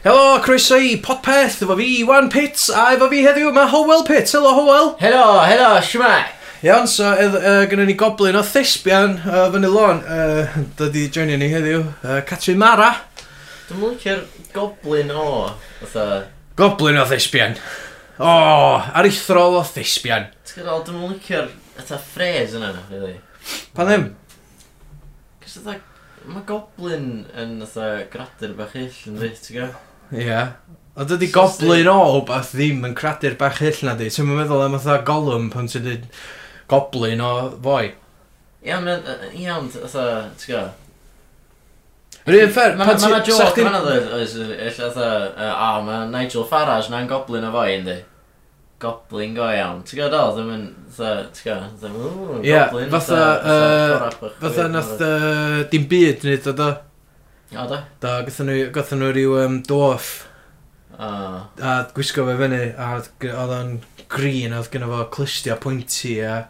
Helo, croeso i Podpeth, efo fi Iwan Pits, a efo fi heddiw mae Howell Pits. Helo, Howell. Helo, helo, siwmai. Iawn, so edd, uh, gynnu ni goblin o thesbian uh, fyny lôn, uh, dydi joinio ni heddiw, uh, Catrin Mara. Dwi'n mwyn goblin o, fatha... Goblin o thesbian. O, oh, arithrol o thesbian. Ti'n gwybod, dwi'n mwyn licio'r fatha ffres yna, really. Pan ddim? Cos fatha Mae goblin yn fatha gradur bach ill yn dweud, ti'n gwybod? Ie. O dydy goblin o wbeth ddim yn cradur bach hyll na di. Ti'n meddwl am fatha golwm pan ti'n dweud goblin o foi. Iawn, iawn, fatha, ti'n gwybod? Yr un ffer, pan ti'n... Mae'n joc yn dweud, oes, illa, fatha, a, mae Nigel Farage na'n goblin o foi, yndi? goblin go iawn. Ti'n gwybod o, ddim yn, ti'n gwybod, ddim yn, Ie, goblin. fatha, fatha nath dim byd nid o do. O da? Da, gathen nhw rhyw um, dwarf. Oh. A gwisgo fe fyny, a oedd o'n green, oedd gyda fo clystio pwynti, a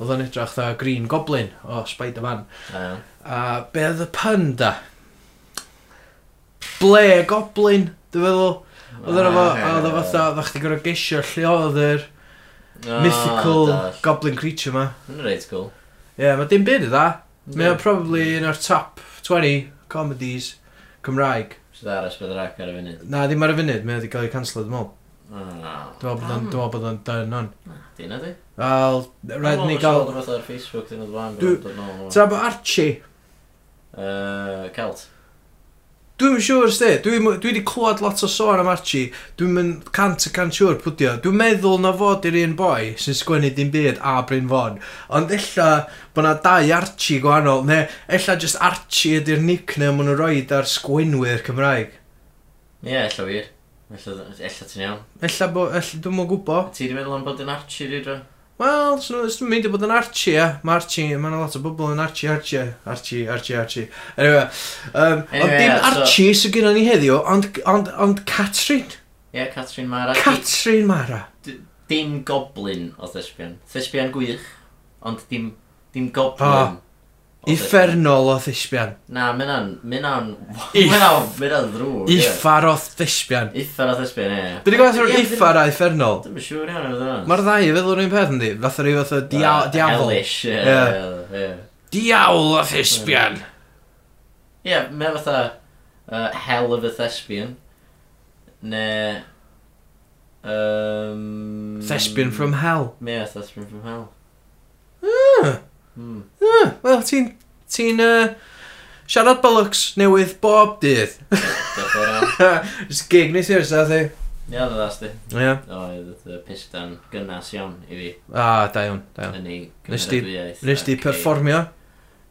oedd o'n edrych dda green goblin o Spider-Man. Uh. A be oedd y pun da? Ble goblin, dwi'n feddwl. Oedd yna fo, a oedd o fatha, oedd chdi gorau geisio lle oedd yr mythical goblin creature ma. Yn reit cool. Ie, yeah, mae dim byd i dda. Mae o'n probably un o'r top 20 comedies Cymraeg. Sydd aros bydd yr ar y funud? Na, ddim ar y funud, mae wedi cael ei cancel ydym ôl. Dwi'n meddwl bod o'n ah. dyn o'n. Dyna di? Wel, rhaid ni gael... Dwi'n meddwl ar Facebook, dyna dwi'n meddwl. Ta, bod Archie? Celt. Dwi'n yn siŵr, sti. Dwi, dwi wedi clywed lot o sôn am Archie. Dwi'n mynd cant y cant siŵr pwdio. Dwi'n meddwl na fod i'r un boi sy'n sgwennu dim byd a Bryn Fon. Ond illa bod na dau Archie gwahanol. neu illa just Archie ydy'r nickname maen nhw'n rhoi ar sgwynwyr Cymraeg. Ie, yeah, illa wir. Ella, ella ti'n iawn. Ella, bo, ella dwi'n mwyn gwybod. Ti wedi meddwl am bod yn Archie rydw? Wel, so, dwi'n mynd i bod yn Archie, ia. Mae Archie, mae'n lot o bobl yn Archie, Archie, Archie, Archie, Archie. Anyway, um, anyway ond dim Archie so... sy'n gyda ni heddiw, ond, ond, ond Catrin. Ie, yeah, Catrin Mara. Catrin Mara. Dim goblin o thesbian. Thesbian gwych, ond dim, dim goblin. Oh. Uffernol e- o ddisbian. Na, mynna'n... Mynna'n... Mynd Mynna'n Mynd o'n... Mynd ddrwg. Uffar o ddisbian. Iffar o ddisbian, ie. Dyn ni'n gwybod sy'n uffar a uffernol. Dwi'n mynd siŵr iawn o'r ddrwg. Mae'r ddau feddwl rhywun peth yndi. Fath o'r fath o diafol. Hellish, ie. Diawl o ddisbian. Ie, mae fatha hell of a thespian. Ne... Um, thespian from hell. Ie, thespian from hell. Mm. Ah, Wel, ti'n ti'n... uh, siarad bollocks newydd bob dydd. Diolch yn fawr iawn. Ys gig nes i'r sa thi. Ia, dda sti. Ia. Oedd y pistan gynnas iawn i fi. Ah, da iawn, da iawn. Yn ei gymeradwyaeth. Nes di ac i- performio?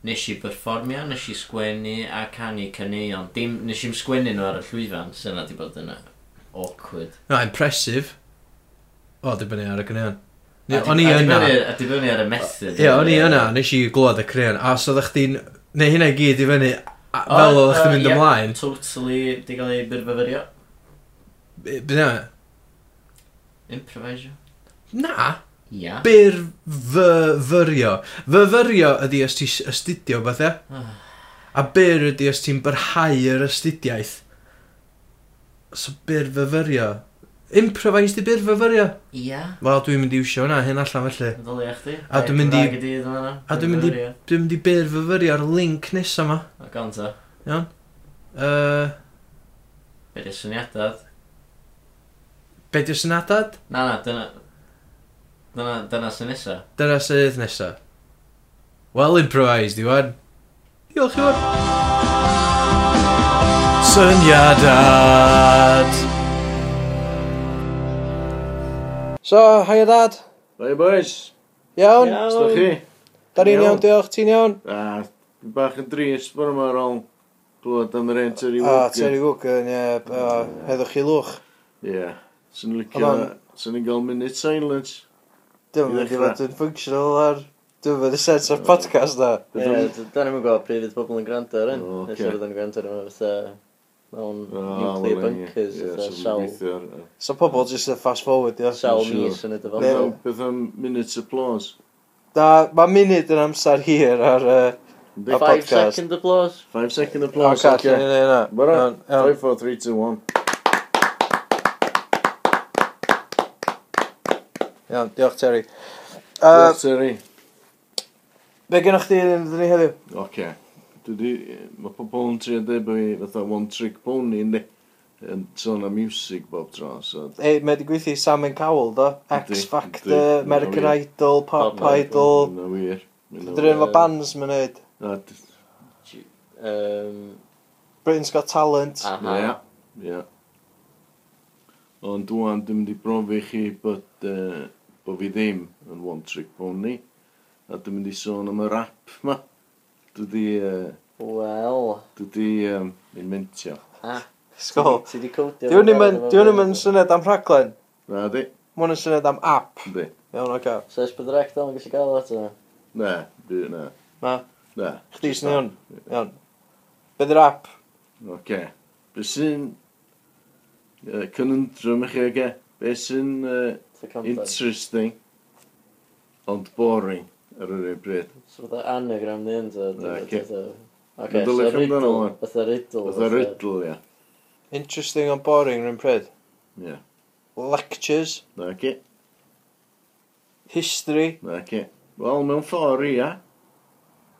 Nes i performio, nes i sgwennu a canu caneuon. Dim, nes i'n sgwennu nhw ar y llwyfan, sy'n na di bod yn awkward. Na, impressive. O, dibynnu ar y gynnion. O'n i yna. A di fyny ar y method. Ie, o'n i yna, nes i glwad y crean. A so ddech chi'n... Neu hynna i gyd i fyny fel oedd chdi'n mynd ymlaen. Totally, di gael ei byrfyfyrio. Byna? Improvisio. Na. Ia. Byrfyfyrio. Fyfyrio ydi os ti astudio beth e. Ah. A byr ydi os ti'n byrhau yr astudiaeth. So byrfyfyrio improvised i byr fyfyrio. Ia. Wel, dwi'n mynd i wsio hwnna, hyn allan felly. Ddylia chdi. A dwi'n mynd i... A dwi'n mynd i... Dwi'n mynd i byr fyfyrio ar link nesaf yma. A ganta. Iawn. Uh, Be di syniadad? Be di syniadad? Na, na, dyna... Dyna, dyna sy'n nesa. Dyna sydd nesa. Well improvised, iwan. Diolch iwan. Syniadad. Syniadad. So, hi dad. Hiya boys. Iawn. Iawn. chi? Da ni'n iawn, diolch. Ti'n iawn? A, bach yn dris, bod yma ar ôl glwyd am yr enter i Wogan. A, Terry ah, Wogan, ie. Heddwch chi lwch. Ie. Swn i'n licio, swn i'n gael minute silence. Dwi'n Dim yn fod yn functional ar... Dwi'n mynd i set o'r podcast na. Ie, da ni'n gweld pryd fydd pobl yn gwrando ar hyn. Nes i fod yn gwrando ar hyn. fatha mewn ah, nuclear bunkers eitha sawl. So pobl just yn fast forward, ia? Sawl mis yn y dyfodol. Beth am minutes applause? Da, mae munud yn amser hir ar y uh, podcast. 5 second applause. 5 second applause. Ok, allan ni'n neud na. Bara, 5, 4, 3, 2, 1. Iawn, diolch Terry. Uh, diolch Terry. Be gennych chi yn ddyn ni heddiw? Oce. Okay. Dwi, mae pobl yn trio dweud bod fi fatha one trick pony ynddi yn sôn am music bob tro. So. E, mae wedi gweithio i Sam Cowell, do? X Factor, American Idol, Pop Idol. Mae'n wir. Dydyn nhw'n efo bands mae'n neud. Britain's Got Talent. Ia, ia. Ond dwi'n dwi'n mynd i brofi chi bod, uh, bod fi ddim yn one trick pony. A dwi'n mynd i sôn am y rap ma. Dwi di... Uh, Wel... Dwi di um, mynd mintio. Ah. Sgol. Ti di codio. Di hwn yn syniad am rhaglen. Na di. Mae yn syniad am app. Di. Iawn, o'r gael. So ysbryd rec dal yn gallu gael ato? Ne, di, na. Na? Na. Chdi sy'n iawn. Iawn. Be di'r app? Oce. Be sy'n... Uh, Cynundrwm i chi, oge? Be sy'n... Uh, interesting. Ond boring ar yr un bryd. So fatha anagram ni yn ta? Na, ci. Oce, Yn so dylech amdano riddle, ŵan. fatha riddle. Oedd riddle, ia. Interesting and boring rhywun pryd. Ia. Lectures, Na, ci. history. Na, ci. Wel, mewn ffordd, ia.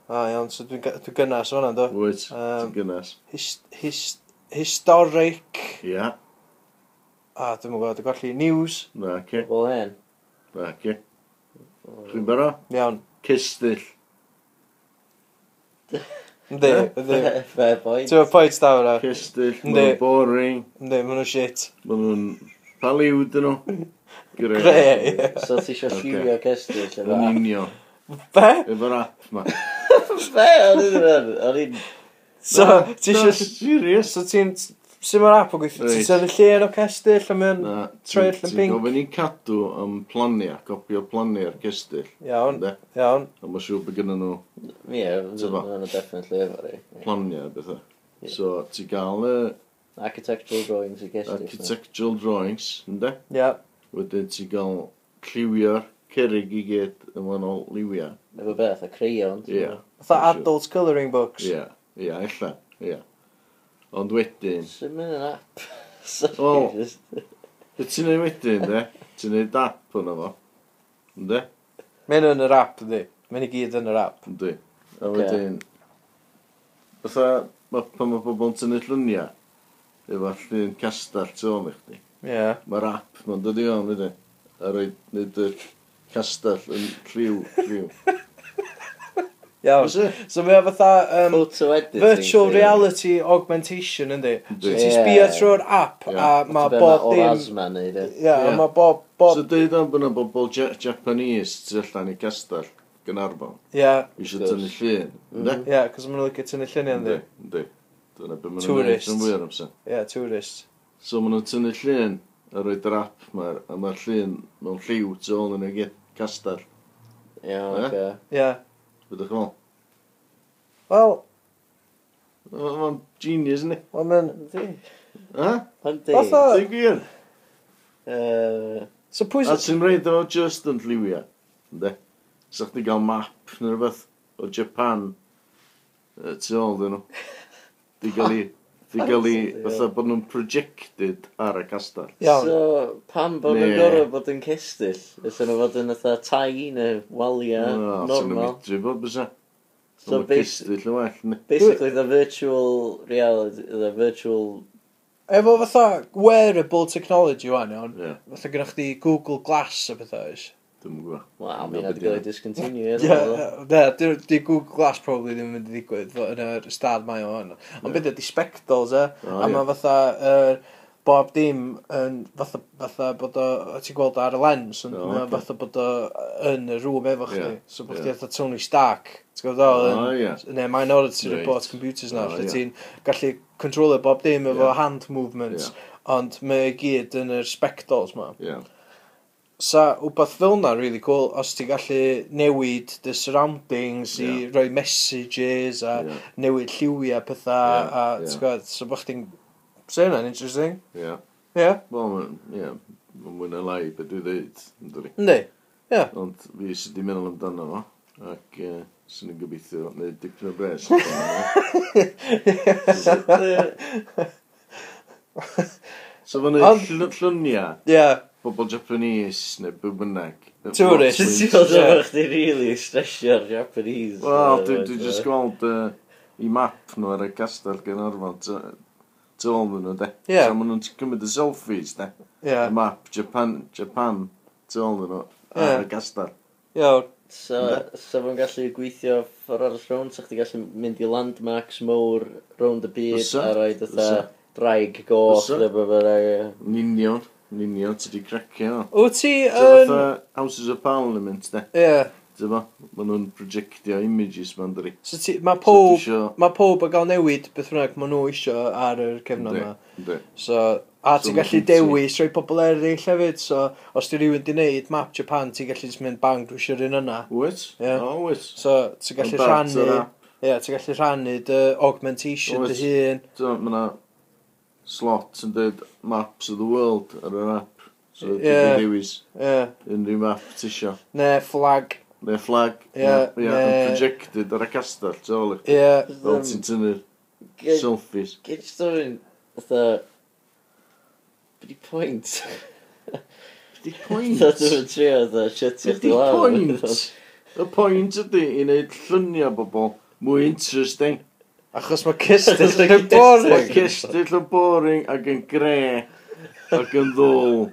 A iawn, so dwi'n dwi gynnas o'na, do? Wyt, ti'n Yym. gynnas. His, his, historic. Ia. A, dwi'n mwyn gwybod, dwi'n golli news. Na, ci. Wel, hen. Na, ci. Dwi'n bero? Iawn. Cysdyll. Ynddi, ynddi. Fair point. Ti'n pwynt da hwnna? Cysdyll, Yndi. mae'n boring, Ynddi, maen nhw shit. maen nhw'n paliw dyn nhw. Gre, Grey, ie. So ti eisiau Ocê. lliwio cestyll efo Yn app? union, Be? efo'r app ma. Be? o'n i'n o'n i'n... So, ti eisiau... serious? So ti'n Sut mae'r app yn gweithio? Ti'n Reit. tynnu llun o cestyll a mae'n Na, troi allan Ti'n pink? gofyn i cadw am plania, copi o planiau'r cestyll. Iawn, Ynde? iawn. A mae siŵr bod gynnu nhw Ie, Ti'n gwbo? mae'n definitely efo rei. planiau a bethau. Ie. So, ti gael y Architectural drawings i cestyll. architectural drawings, ynddo? Ia, Wedyn ti gael lliwio'r cerig i gyd yn wahanol liwiau. Efo beth, a creion. Ie, Ie, fatha adult colouring books. ie, ie, illa, ie. Ond wedyn... Sut mae'n yn app? Sorry, Be ti'n neud wedyn, de? Ti'n neud app hwnna fo. Ynddi? Mae'n yn yr app, ynddi? Mae'n i gyd yn yr app. Ynddi. A wedyn... Fytha, ma, pan mae pobl yn tynnu lluniau, efo llun castell tu ôl i chdi. Ie. Mae'r app, mae'n dod i o'n, ydy. A roi nid y castell yn lliw, lliw. Iawn. So mae o fatha... Um, Photo editing. Virtual thing. reality augmentation, yndi. So ti'n sbio trwy'r app, yeah. a mae bob dim... Orasma asma neud Ie, Ia, a mae bob... bob... So dweud am bod yna bobl Japanese tu allan i castell, Gynarfon. Ia. Isio tynnu llun, mm-hmm. ynddi? Ia, cos maen nhw'n licio tynnu llun, yndi? Ynddi. Dyna beth maen nhw'n gwneud yn wir amser. Ia, tourist. So maen nhw'n tynnu llun, a roed yr app ma, a mae'r llun mewn lliw tu ôl yn y gyd, castell. Ie, Ie? oce. Ia byddwch yn ôl? Wel... Mae'n genius, ni? Wel, mae'n... Ha? Yndi. Fatha... Ti'n gwir? So pwy... A ti'n reid o just yn lliwia, ynddi? Sa chdi gael map neu rhywbeth o Japan, tu ôl dyn nhw. Di gael i i gael i, fatha bod nhw'n projected ar y castell. Iawn. So, pam bod nhw'n Ne. gorau bod yn cestyll? Ydyn nhw fod yn fatha tai neu walia no, nhw'n normal. ymwydri bod bysa. So, So, basi- castell yn well. ne? basically, the virtual reality, the virtual... Efo fatha wearable technology wan iawn, Ie. fatha gynnwch chi Google Glass a bethau oes. Dwi'n mwyn gwybod. Wel, mi nad i gael ei discontinue. ie. di Google Glass probably ddim yn mynd i ddigwydd yn yr stad mae o hwn. Ond beth ydi spectols, e? A mae fatha bob dim yn fatha, fatha bod o, ti'n gweld ar y lens, ond oh, okay. fatha bod o yn y rŵm efo chdi. Yeah. So bod yeah. chdi Tony Stark, ti'n gweld o, oh, yeah. neu Minority right. Report computers na, oh, yeah. ti'n gallu controlio bob dim efo yeah. hand movements, yeah. ond mae gyd yn yr spectols ma. Yeah sa wbeth fel na really cool os ti'n gallu newid the surroundings yeah. i roi messages a yeah. newid lliwiau pethau yeah, a yeah. ti'n gwybod, so bych ti'n say hwnna'n interesting yeah. yeah. well, yeah mae'n mwy na lai beth dwi ddeud ynddi ynddi, yeah. ond fi sydd wedi meddwl amdano fo ac e, uh, sy'n yn gobeithio neu dipyn o bres so fo'n fyny lluniau yeah bobl Japanese neu byd bynnag. Tourist. Ti'n gweld o'n chdi really stresio'r Japanese. Wel, dwi'n just gweld uh, i map nhw ar y castell gen orfod. Ti'n gweld nhw, de? Ie. So, maen nhw'n cymryd y selfies, de? Ie. Y map, Japan, Japan, ti'n gweld nhw, ar y castell. Iawn. So, so fo'n gallu gweithio ffordd arall rownd, so chdi gallu mynd i landmarks mowr rownd y byd a roi dytha draig goch. Yn union. Yn union, ti di grecio. Wyt ti yn... So, Houses of Parliament, de. Ie. Yeah. Dyma, maen nhw'n projectio images ma'n dri. So ti, mae pob, so, isio... mae pob yn cael newid beth rhywbeth maen nhw isio ar yr cefnod yma. So, a so, ti'n gallu dewis rhoi pobl eraill hefyd, so os ti rhywun di wneud map Japan, ti'n gallu mynd bang, drwy eisiau'r un yna. Wyt? Yeah. O, oh, wyt. So, ti'n gallu rhannu... Ie, yeah, ti'n gallu rhannu dy augmentation dy hun. Mae yna slot yn dweud maps of the world ar yr app. So yeah. dwi'n dewis yeah. unrhyw map tisio. Ne flag. Ne flag. Yeah. Yeah. Ne... Yn projected ar y castell, ti'n ôl i. Yeah. Fel ti'n tynnu'r selfies. Gyd stori'n, fatha, Byddi pwynt? Be di pwynt? Dda dwi'n trio, dda, sietio chdi lawr. Be pwynt? Y pwynt ydy i wneud lluniau bobl mwy interesting. Achos mae cystis yn boring. Mae cystis yn boring ac yn gre ac yn ddwl.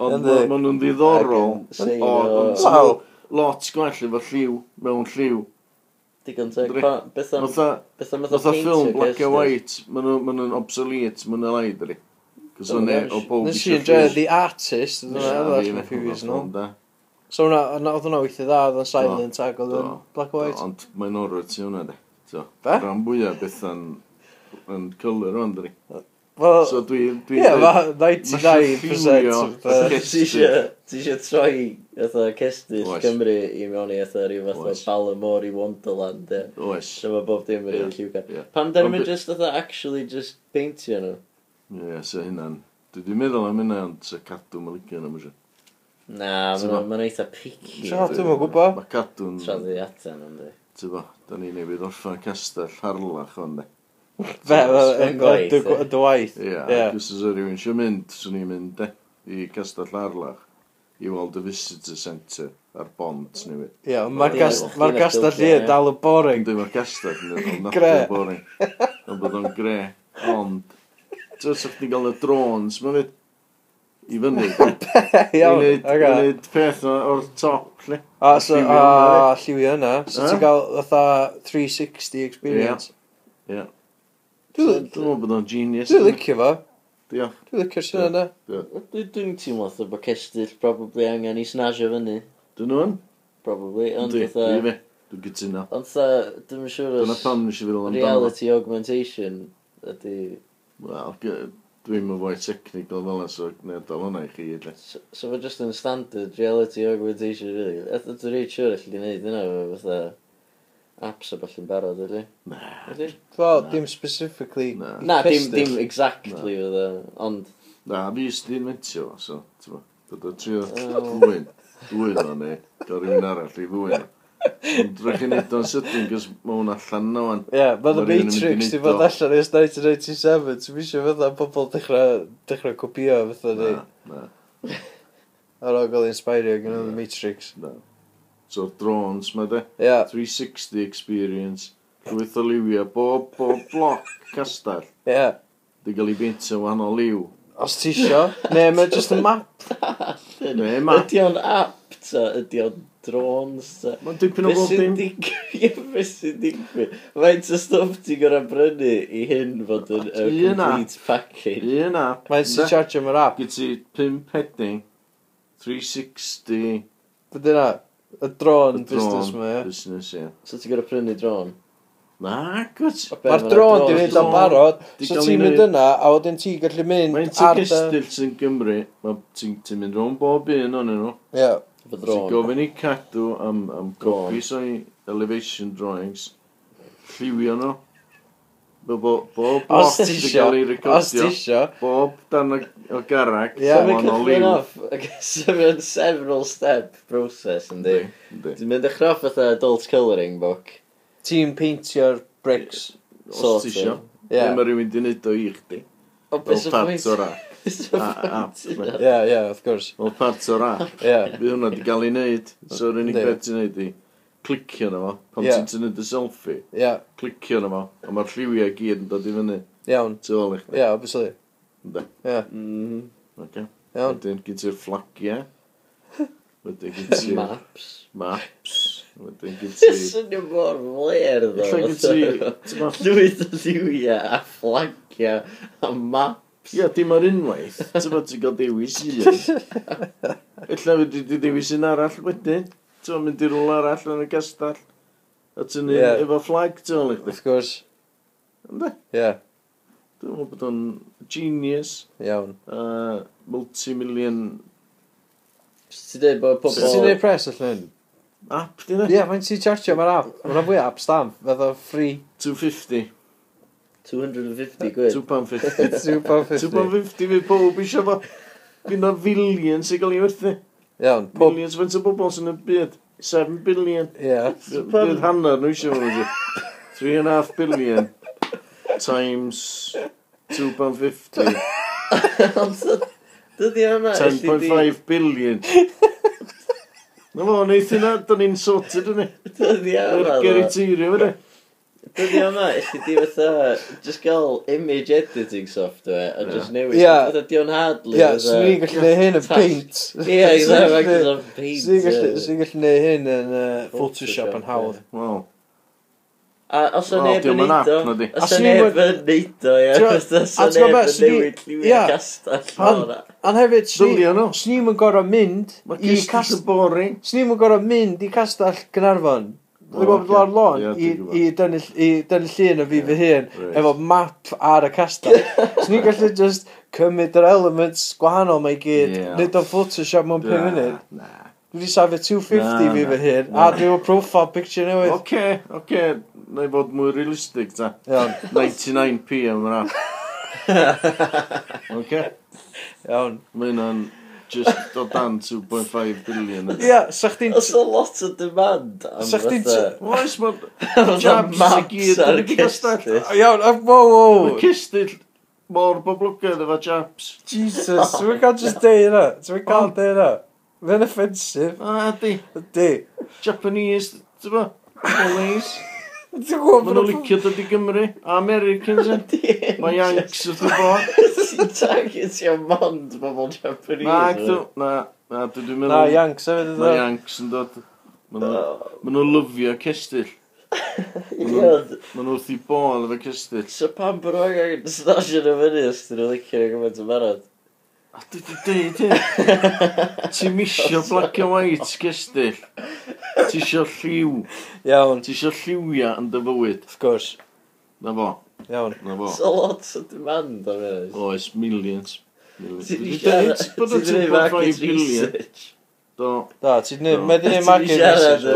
Ond maen nhw'n ddiddorol. Ond lot gwell efo lliw, mewn lliw. Digon teg. Beth am ffilm Black and White, maen nhw'n obsolete, maen nhw'n leid, dwi. Cos oh, o'n e, o pob... Nes i enjoy The Artist, yn yna, a few years nôl. So hwnna, oedd hwnna weithio dda, oedd o'n silent ac oedd yn black and white. Ond minority hwnna, di. So, Be? rhan fwyaf beth yn yn cylwyr o'n dri. Wel, so dwi... dwi Ie, ma 99% o Ti eisiau troi fatha cestyll Oes. Cymru i mewn i fatha rhyw fatha Oes. Balamor i Wonderland, e. Oes. So mae bob dim yn rhyw lliwgar. Ie. Pam dyn Ond nhw'n di- just fatha actually just paintio nhw? Ie, so hynna'n... Dwi di meddwl am hynna, ond sa cadw mae'n licio yna mwysio. Na, ma'n ma- ma'n eitha picky Tra- Ie, dwi'n meddwl gwbo. Mae cadw'n... traddiadau atan di ti'n bo, da ni newydd orffan castell harlach o'n de. Fe, yn dy waith. Ie, ac os rhywun eisiau mynd, swn i'n mynd de, i castell harlach, i weld y visitor centre ar bont newydd. Ie, mae'r castell i dal yn boring. Dwi, mae'r castell yn dal boring. Ond bod o'n gre. Ond, ti'n sa'ch ti'n gael y drones, mae'n i fyny. Iawn, oga. I wneud peth o'r top, lle. A, so, a lliwi yna. So ti'n cael fatha 360 experience. Ie. Dwi'n meddwl bod o'n genius. Dwi'n licio fo. Diolch. Dwi'n licio'r sy'n yna. Dwi'n teimlo fatha bod cestyll probably angen i snasio fyny. Dyn nhw'n? Probably, ond fatha... Dwi, dwi'n gytuno. Ond fatha, dwi'n siŵr os... Dyna pan nes i feddwl amdano. Reality augmentation ydy... Wel, Dwi'n mynd fwy technical fel yna, so gwneud dal hwnna i chi i dde. So, so fe just yn standard reality augmentation, really. Eto, dwi'n rhaid siwr eich di wneud yna, fatha apps o bell yn barod, ydy? Na. Ydy? Wel, dim specifically... Na, na dim, dim exactly, fatha, ond... Na, fi ys di'n mentio, so, ti'n bod, dwi'n trio oh. dwy'n dwy'n o'n e, gael rhywun arall i fwyn. Drwych yn edo'n sydyn, gos mae hwn allan na wan. Ie, mae The Matrix di bod allan ers 1987. ti'n eisiau fydda pobl dechrau, dechrau copio fydda ni. Na, na. Ar ôl gael inspirio gan The Matrix. Na. So, drones, mae de. Ie. Yeah. 360 experience. Dwi'n olywia, bob, bob bloc castell. Ie. Yeah. Di gael ei bint yn wahanol liw. Os ti isio. ne, mae just yn map. ne, map. Ydy o'n app, ta? Ydy o'n drones. Mae'n dipyn o bob dim. Ie, fe sy'n digwydd. Faint o stwff ti'n gorau brynu i hyn fod yn a complete package. Un app. Mae'n sy'n charge am yr app. Gyd ti 5 heading, 360. Fe dyna, y drone business ma, ie. Business, ie. So ti'n gorau prynu drone? Na, gwrs. Mae'r drone di fynd am barod. So ti'n mynd yna, a wedyn ti gallu mynd ar... Mae'n ti'n gystill sy'n Gymru. Ti'n mynd rhwng bob un o'n nhw. Ie fy ddron. Ti'n gofyn i cadw am, am copies o'i elevation drawings, lliwio nhw, Bo- bo- bob os ti isio, os ti isio, bob dan o garag, yeah, sôn o liw. Ie, mae'n several step process yn di. Dwi'n mynd eich roff fatha adult colouring book. Ti'n peintio'r bricks, sort. Os ti isio, ie. Mae rhywun di wneud o i chdi. O, beth o'r pwynt? Ie, ah, ah, ie, wrth gwrs. Wel, part o'r app. Ie. Fi hwnna wedi cael ei wneud. So, yr unig beth ti'n wneud i clicio na fo, pan yeah. ti'n tynnu dy selfie, Ie. clicio na fo, a mae'r lliwiau gyd yn dod i fyny. Iawn. Ti'n ôl i chdi? Ie, obviously. Ynda. Ie. Oce. Iawn. Wedyn gyd ti'r flagiau. Wedyn gyd ti'r... Maps. Maps. Wedyn gyd ti... Swnio mor fler, ddo. Lle gyd ti... Llwyth o lliwiau a fflagiau a map Ia, dim ar unwaith. Ti'n bod ti'n cael dewis un. Ella wedi di dewis un arall wedyn. Ti'n bod mynd i rôl arall yn y castell. A ti'n ni yeah. efo flag, ti'n bod Of course. Ynddi? Ie. Dwi'n meddwl bod o'n genius. Iawn. Uh, Multi-million... Ti'n dweud bod pobl... Ti'n dweud pres allan hyn? App, di Ie, yeah, mae'n ti'n chargio, mae'r app. Mae'n fwy app stamp, fath o free. 250. 250 quid. 2 pound 50. 2 pound gwyd. 250. pound 50 fi pob eisiau fo. Fi'n na filion sy'n cael ei werthu. Iawn. Pob... Millions fynt o bobl sy'n y byd. 7 billion. Ie. Byd hanner nhw eisiau fo. 3.5 billion. Times 2.50. Dydy hwnna... 10.5 bilion. Na fo, neith hynna, da ni'n sorted yna. ni. Dydy hwnna. Yr geriteirio fe Dyddi yma, ysdi di fatha, just gael image editing software a just newid. Ie. Dyddi o'n hardly. Ie, swn i'n gallu neud hyn yn paint. Ie, exactly, o'n paint. Swn i'n gallu neud hyn yn uh, Photoshop yn hawdd. Wel. A os o'n neb yn neud o, os o'n neb yn neud o, ie, os o'n neb yn newid lliwio'r castell o'n A hefyd, swn i'n gorau mynd i castell... boring. Swn i'n gorau mynd i castell Gynarfon Dwi'n gwybod lawr lôn i dynnu llun o fi fy hun efo map ar y castell. Swn i'n gallu just cymryd yr elements gwahanol mae gyd, nid o Photoshop mewn 5 munud. Dwi wedi safio 250 fi fy hun, a dwi'n gwybod profile picture newydd. Oce, oce, na i fod mwy realistig ta. 99p am yna. Oce? Iawn. Mae hynna'n just o dan 2.5 billion. Ia, sa chdi'n... Os o lot o demand am sa chdi'n... Oes, mae'n jabs i gyd yn y cestyll. Iawn, a wow, wow. Mae cestyll mor boblogaidd efo jabs. Jesus, ti'n cael just deud yna? Ti'n cael deud yna? Fe'n offensif. A, di. Di. Japanese, ti'n fo? Police. Ti'n gwybod? Mae nhw'n licio dod i Gymru. A Americans eh? yn. Mae Yanks wrth y bod. Ti'n targetio mond bobl Japanese. Na, eh? dwi, na, na, dwi dwi'n meddwl. Na, Yanks hefyd ydw. Mae Yanks yn dod. Mae oh. nhw'n lyfio cestyll. Mae nhw wrth i bol efo cestyll. So pam bod nhw'n gael stasio nhw fyny os dyn nhw'n licio gymaint o barod? A dwi di deud hyn. Ti misio black and white gestyll. Ti isio lliw. Iawn. Ti isio lliwia yn dy fywyd. Of course. Na fo. Iawn. Na fo. So lots of demand o hynny. Oes, millions. Ti'n siarad... Ti'n gwneud market research. Do. Do, ti'n gwneud... Mae'n gwneud market research.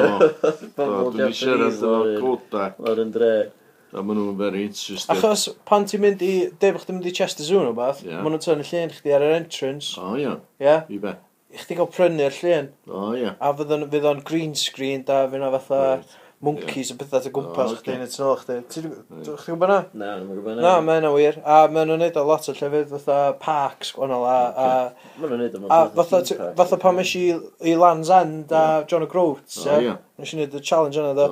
Do. Ti'n siarad o quota. O'r yn dre. A maen nhw'n very interested. Achos pan ti'n mynd i, deb chdi'n mynd i Chester Zoo nhw bath, yeah. maen nhw'n tynnu llun chdi ar yr entrance. O oh, ia. Yeah. I be. I chdi gael prynu'r llun. O oh, ia. A fydd o'n fydd on green screen da, fydd o'n fatha... Right monkeys yeah. a bethau o gwmpas chdi yn y tynol chdi. Ti'n gwybod na? Na, dwi'n gwybod na. Na, mae yna wir. A mae nhw'n neud o lot o llefydd fatha parks gwahanol a... Mae nhw'n neud o lot o Fatha pan mes i i Land's End a John O'Groats. Nes i neud y challenge yna dda.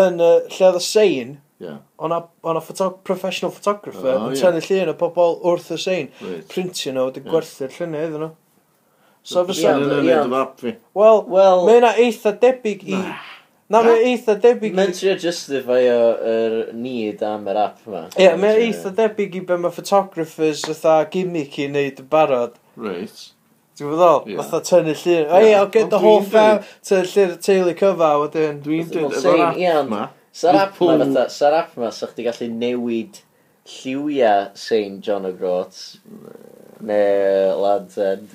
Yn lle oedd y sein, Yeah. O'na photo professional photographer oh, yn yeah. tynnu llun o pobl wrth y sein, right. printio nhw, wedi yeah. gwerthu'r lluniau iddyn nhw. So fysa... Wel, well, mae yna eitha debyg i... Na, mae eitha debyg i... Mae'n trio justify o'r need am yr app yma. Ie, yeah, mae eitha debyg i be mae photographers fatha gimmick i wneud yn barod. Reit. Ti'n fyddo? Yeah. Fatha tynnu llun. Ie, I'll get the whole fam, tynnu llun y teulu cyfa, wedyn. Dwi'n dweud, efo'r app ma... Sa'r app ma fatha, sa'r app ma, sa'ch ti gallu newid lliwiau St John o Groats, neu Land's End.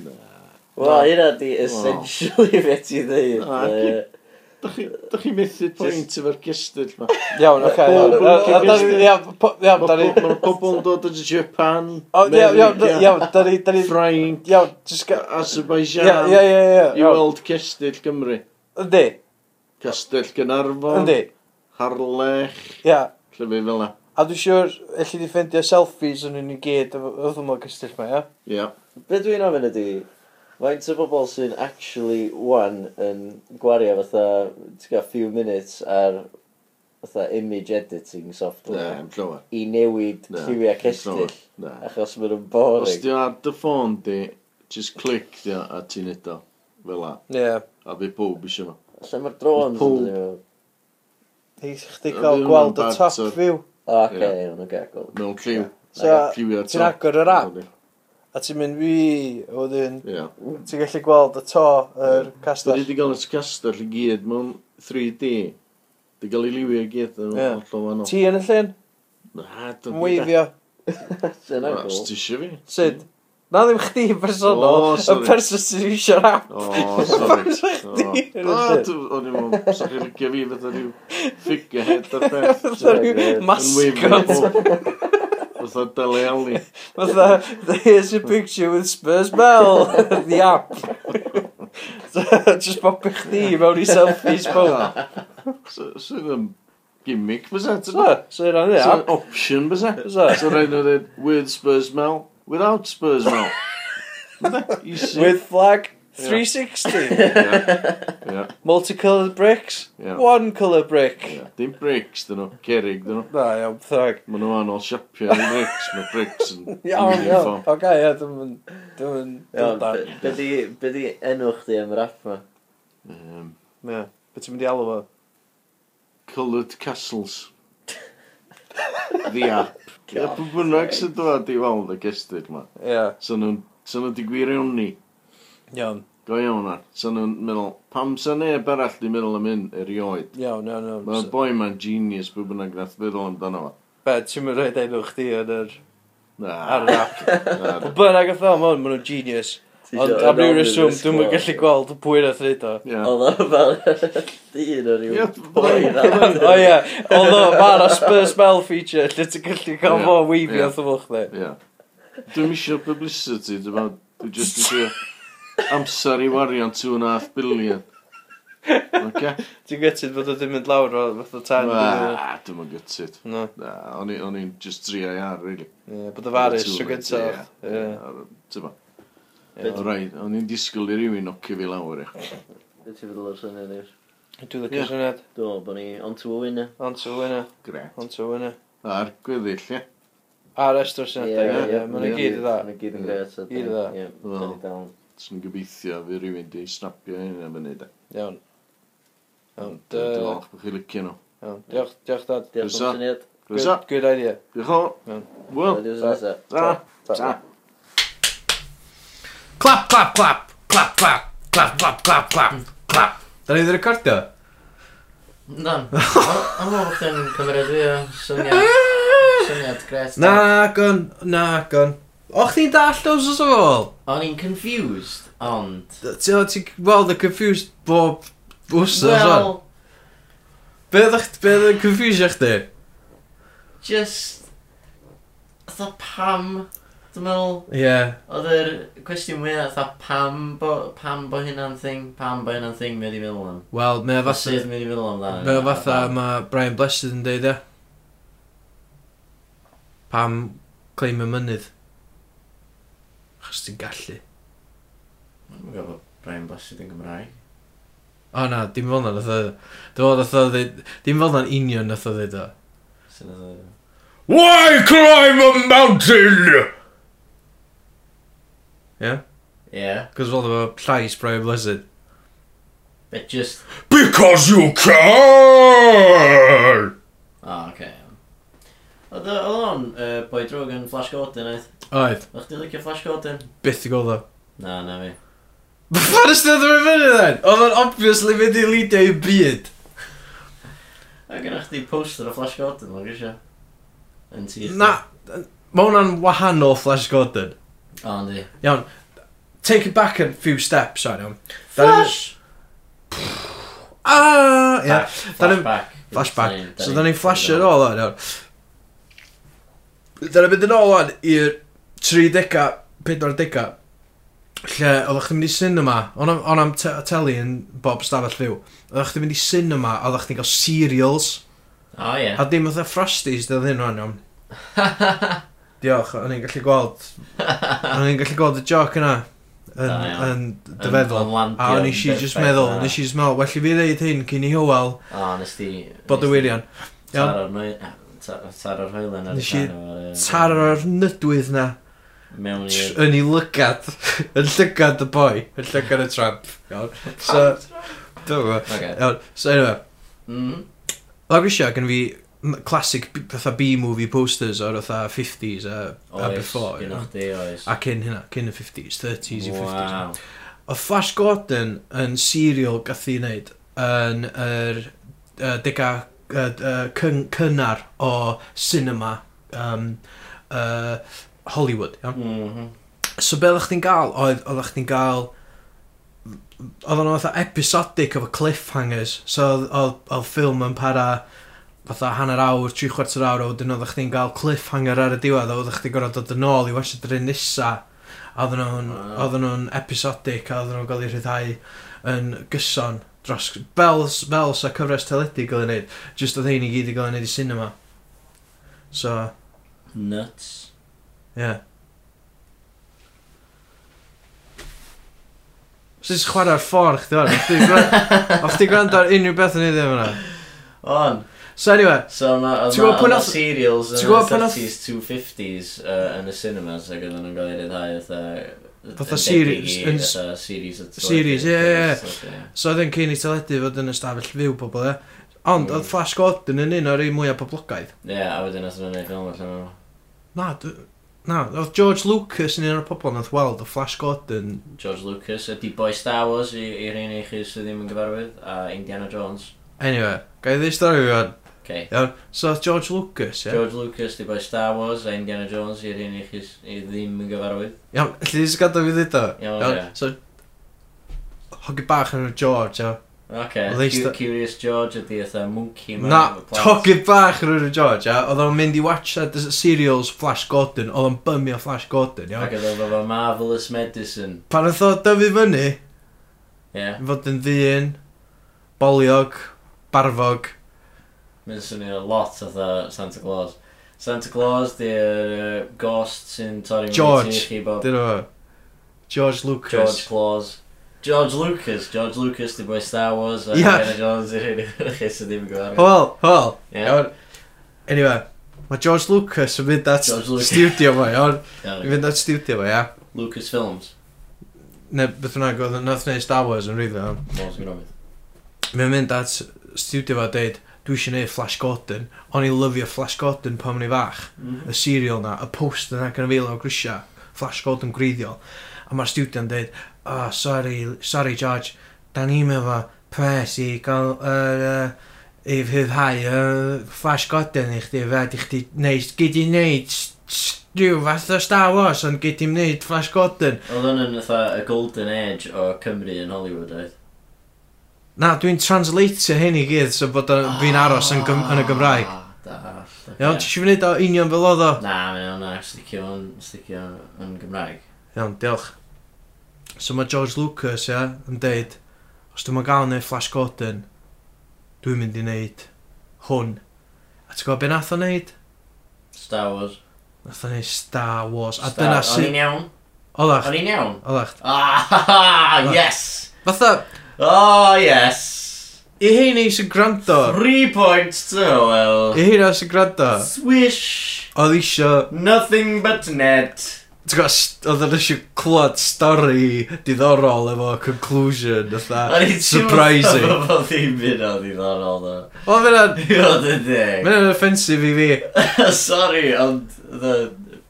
Wel, hynna di essentially fe ti ddeud. Dach chi methu pwynt efo'r gestyll ma. Iawn, oce. Iawn, da ni... Mae pobl yn dod o Japan. Iawn, iawn, da ni... Ffrainc. Iawn, just... Azerbaijan. I weld cestyll Gymru. Yndi. Castell Gynarfon. Yndi harlech. Ia. Lle Llyfu fel na. A dwi'n siŵr, elli di ffendio selfies yn un i gyd oedd yma gystill mae, ia? Ia. Be dwi'n ofyn ydi, faint o bobl sy'n actually one yn gwario fatha, ti'n gael few minutes ar fatha image editing software. Ne, clywed. I newid lliwiau cestyll. Achos mae'n nhw'n boring. Os di ar dy ffôn di, just click di a ti'n edo. Fel la. Ie. A fi pob eisiau fo. Lle mae'r drones yn dod i chdi cael Oedd gweld y bad, top so- view. O, oce, Ie. yeah. nhw'n gagol. mewn lliw. So, Lliwiau ti'n agor yr app, a ti'n mynd fi, a wedyn, Ie. ti'n gallu gweld y to, yr Dwi castell. wedi gael y castell i gyd mewn 3D. Di gael ei liwio i gyd yn Ie. hollol wannol. Ti yn y llun, Na, dwi'n yn e. weifio, Sy'n agol. Os ti eisiau fi. syd? Na ddim chdi yn bersonol, O, y sorry. person sy'n iwsio'r app. O, sorry. Falle chdi yn y O, lle. dw- o'n i'n meddwl, sa'ch chi'n rygio fi fatha rhyw figurehead ar beth. Fatha rhyw mascot. Fatha Dele Alli. Fatha, here's a picture with Spurs Bell, the app. Just popio chdi mewn i selfies bown. Sydd yn gimmick, bysa? So, so yna ni, So, app. option, bysa? Bysa. So, rhaid nhw dweud, weird Spurs Mel without Spurs now. With flag. 360 yeah. yeah. multicoloured bricks yeah. one colour brick yeah. dim bricks dyn nhw cerig dyn nhw na iawn thag Mae nhw anol siapio yn bricks mae bricks yn iawn iawn ok ia dwi'n mynd dwi'n mynd be di enw chdi am yr app ma um, yeah. be ti'n mynd i alw fo coloured castles the app Ie, pwy bynnag sy'n dod i weld y gestyd ma. Ie. So nhw'n so nhw di gwiriwni. Iawn. Go iawn ar. So nhw'n meddwl, pam sa neb arall di meddwl am hyn erioed. Iawn, iawn, iawn. Mae'n boi ma'n genius pwy bynnag nath feddwl amdano fo. Be, ti'n mynd rhaid enw chdi yn yr... Na. Ar yr app. Pwy bynnag oedd o, ma'n nhw'n genius. Ond am ryw reswm, dwi'n mynd gallu gweld pwy nath wneud o. Oedd o fel dyn o ryw boi O ie, oedd o, ma'n a spur smell feature, lle ti'n gallu cael fo weifio wrth ymwch dde. Dwi'n misio publicity, dwi'n meddwl, dwi'n just isio amser i warion 2.5 billion. Okay. Ti'n gytid bod o ddim mynd lawr o fath o tan? Na, dwi'n mynd gytid. No. Na, o'n i'n just dri ar, really. Ie, bod y farus tro gyntaf. Ie. Ti'n O raid, o'n i'n disgwyl i rywun nocio fi lawr eich. Be ti'n feddwl o'r syniad i'r? Dwi'n licio yeah. syniad. Do, bod ni on to a winner. On to a winner. Gret. On to a winner. A'r gweddill, ie. A'r estor syniad. ie, ie. Mae'n gyd i dda. Mae'n gyd yn gret. Gyd i dda. Ie, dwi'n dal. Dwi'n gobeithio fi rywun di snapio hyn am fyny, da. E. Iawn. Iawn. Dwi'n falch bod chi licio nhw. Iawn. Diolch, diolch, dad. Diolch am syniad. Good idea. Diolch. Wel. Ta. Ta. Ta. Clap, clap, clap, clap, clap, clap, clap, clap, clap, hmm. clap. Da ni wedi recordio? Dan. Am o'n chdi'n cymryd fi o syniad. Syniad gret. Na, gon, na, gon. O, chdi'n dall os oes o fol? O'n i'n confused, ond... Ti'n weld y confused bob wsos o'n? Be oedd yn confusio chdi? Just... Tha pam Dwi'n meddwl... Ie. Oedd yr cwestiwn mwyaf fatha pam bo, pam bo hynna'n thing, pam bo hynna'n thing mi wedi meddwl am. Wel, mae o fatha... Sydd mi wedi meddwl am dda. Mae o fatha, mae Brian Blessed yn deud e. Pam claim y mynydd. Chos ti'n gallu. Mae'n gofod Brian Blessed yn Gymraeg. O na, dim fel na nath o Dim fel na Dim fel na'n union nath o ddweud o. Why climb a mountain? Yeah? Yeah. Cos fel efo llais Brian Blessed. But just... Because you can! O, oh, okay. Oedd o'n uh, boi drwg yn Flash Gordon, oedd? Oedd. O'ch di licio Flash Gordon? Byth i gweld o. Na, na fi. Fan ystod oedd yn fyny, then? Oedd o'n obviously mynd i lidio i byd. A gynnwch chdi poster o Flash Gordon, mae'n grisio. Yn tîr. Na, mae hwnna'n wahanol Flash Gordon. O, ynddi. Iawn. Take it back a few steps, sorry, iawn. Flash! Ah! Yeah. Flashback. Flashback. So, da ni'n flasher ôl o'n iawn. Da ni'n mynd yn ôl o'n i'r 30a, 40a, lle oeddech chi'n mynd i cinema, o'n am te teli yn bob stafell fyw, oeddech chi'n mynd i cinema a oeddech chi'n cael cereals. O, oh, ie. Yeah. A dim oedd Frosties, dyna ddyn nhw'n iawn. Diolch, o'n i'n gallu gweld... o'n i'n gallu gweld y joc yna yn, da, yn dy feddwl. A o'n eisiau just meddwl, o'n eisiau just meddwl, well i fi ddeud hyn cyn i Hywel O, nes di... bod y wirion. Taro'r hoelen ar y sian. Taro'r nydwydd na. Mewn i... Yn ei lygad. Yn llygad y boi. Yn llygad y tramp. So, dwi'n gwybod. So, anyway. Mm. Lawr eisiau, gen fi classic fatha B-movie posters o'r fatha 50s a, oes, a before. You know? di, oes. A cyn hynna, cyn y 50s, 30s wow. i 50s. o Flash Gordon yn serial gath i wneud yn yr uh, dega uh, uh, cyn, cynnar o cinema um, uh, Hollywood. Iawn? Mm -hmm. So be oeddech chi'n gael? Oedd oeddech chi'n gael oedd o'n fatha episodic efo cliffhangers so oedd ffilm yn para fatha hanner awr, tri chwarter awr, a wedyn oeddech chdi'n cael cliffhanger ar y diwedd, a oeddech chdi gorfod dod yn ôl i wasio drin nesa. A oedden nhw'n ah. oh, nhw episodic, a oedden nhw'n gael eu rhyddhau yn gyson dros... Fel, fel sa cyfres teledu gael ei wneud, jyst oedd hyn i gyd i gael ei wneud i cinema. So... Nuts. Ie. Yeah. Sut so, chwarae'r ffordd chdi o'r? O'ch ti gwrando ar unrhyw beth yn ei ddim yna? On. So anyway. So ma, oedd ma, serials yn y 30s, 250s uh, yn y cinemas ac oedden nhw'n gael ei ryddhau fatha... Fatha series. Yn... series. Series, ie, ie. So oedd yn cyn i teledu fod yn ystafell fyw pobl, ie. Ond oedd mm. Flash Gordon yn un o'r un mwyaf poblogaidd. Ie, a wedyn oedd yn gwneud ffilm allan o. Na, Na, oedd George Lucas yn un o'r pobol nath weld o Flash Gordon. George Lucas, ydy boi Star Wars i'r un i chi sydd ddim yn gyfarwydd, a Indiana Jones. Anyway, gael i ddeu stori fi fan. Okay. Iawn, so George Lucas, ie? Yeah? George Lucas, di boi Star Wars, a Indiana Jones, i'r un i chi i ddim yn gyfarwydd. Iawn, alli ddysg gadael fi ddweud o? Iawn, ie. So, hogi bach yn George, ie? Ok, Cu Curious George ydi eitha monkey man. Na, togi bach yn yr George, ia. Oedd o'n mynd i watch the serials Flash Gordon, oedd o'n bymio Flash Gordon, ie? Ac oedd o'n Marvelous Medicine. Pan oedd o dyfu fyny, ie? Yeah. Fod yn ddyn, boliog, barfog, Mae'n swnio lot fatha Santa Claus. Santa Claus, di'r uh, ghost sy'n torri George, dyn nhw. George Lucas. George Claus. George Lucas, George Lucas, di boi Star Wars, a yeah. Indiana Jones i'r hyn i'ch sydd ddim yn gwybod. Wel, wel. Iawn. Anyway, mae George Lucas yn mynd at studio fo, iawn. Yn mynd at studio fo, ia. Lucas Films. Ne, beth yna, oedd nath neud Star Wars yn rhywbeth. Mos yn. Mae'n mynd at studio fo a deud, dwi eisiau gwneud Flash Gordon. O'n i lyfio Flash Gordon pan o'n i fach. Mm. Y serial na, y post yna gan y fel o grisia. Flash Gordon greiddiol, A mae'r studio'n dweud, oh, sorry, sorry George, da ni'n meddwl pres i gael uh, Uh, i fyddhau y Flash Gordon i chdi, fe di chdi neud, gyd i neud rhyw fath o Star Wars, ond gyd i'n neud Flash Gordon. Oedd hwn yn y Golden Age o Cymru yn Hollywood, oedd? Na, dwi'n translatio hyn i gyd, so bod ah, fi'n aros yn, gym, yn y Gymraeg. Ah, iawn, ti eisiau fynd o union fel oedd o? Na, mae o'n sticio yn, sticio yn Gymraeg. Iawn, diolch. So mae George Lucas, ia, yn deud, os dwi'n gael neu Flash Gordon, dwi'n mynd i wneud hwn. A ti'n gwybod beth nath o wneud? Star Wars. Nath o wneud Star Wars. A Star... dyna sy'n... O'n i'n iawn? Oddach. O'n i'n iawn? Oddach. Ah, yes! Fatha, Oh, yes. I heini sy'n gwrando. Three points to well. I heina sy'n gwrando. Swish. Oedd isio... Nothing but net. Ti'n gwybod, oedd yn eisiau clywed stori diddorol efo conclusion, fatha, surprising. O'n i'n teimlo ddim byd o diddorol, ddo. Wel, mae'n... I fod yn deg. Mae'n offensif i fi. Sorry, ond...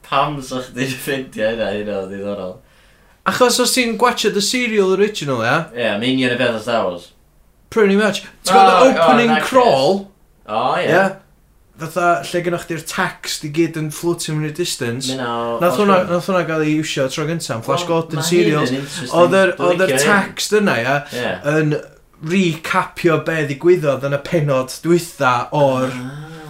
Pam sa'ch di'n ffeindio hynna, hynna o ddiddorol? Achos os ti'n gwachio the serial original, ia? Ie, yeah, mae union y beth o Star Wars. Pretty much. Ti'n gweld oh, oh, opening oh, crawl? O, ie. Yeah. Fatha, lle gynnwch chi'r text i gyd yn floating in the distance. Nath hwnna, nath hwnna gael ei iwsio tro gyntaf, Flash well, Gordon serials. Oedd yr text yna, ia, yeah. yn recapio be ddigwyddodd yn y penod dwytha o'r...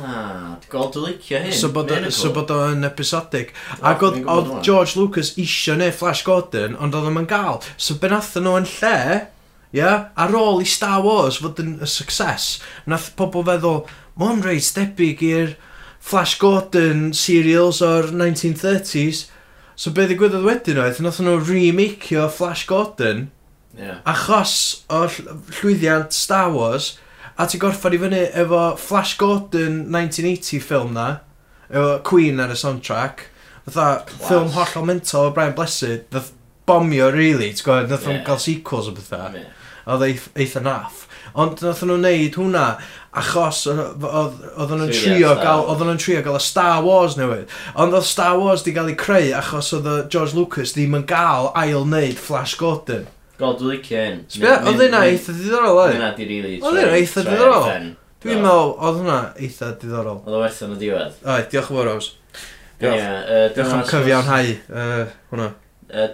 Ah god licio hyn. So bod, o, so bod o'n episodic. Ac oedd George Lucas isio neu Flash Gordon, ond oedd o'n gael. So be nath nhw yn lle, yeah, ar ôl i Star Wars fod yn y success, nath pobl feddwl, mae'n o'n reit debyg i'r Flash Gordon serials o'r 1930s. So be ddigwyddodd wedyn oedd, nath nhw remakeio Flash Gordon, yeah. achos o'r llwyddiant Star Wars, A ti gorffan i fyny efo Flash Gordon 1980 ffilm na, efo Queen ar y soundtrack, fatha ffilm hollol mental o Brian Blessed, ddath bomio really, ti'n gwybod, nath yeah. nhw'n cael sequels o bethau. Yeah. Oedd e eitha naff. Ond nath nhw'n neud hwnna achos oedd nhw'n trio gael, oedd nhw'n trio gael y Star Wars newydd. Ond oedd Star Wars di gael ei creu achos oedd George Lucas ddim yn gael ail wneud Flash Gordon. Gol, dwi'n licio hyn. Sbio, oedd hynna eitha diddorol, oedd? Hynna di rili. Oedd hynna eitha diddorol. Dwi'n meddwl, oedd hwnna eitha diddorol. Oedd o werth yn y diwedd. Oed, diolch yn fawr, Ows. Diolch am cyfiawnhau hwnna.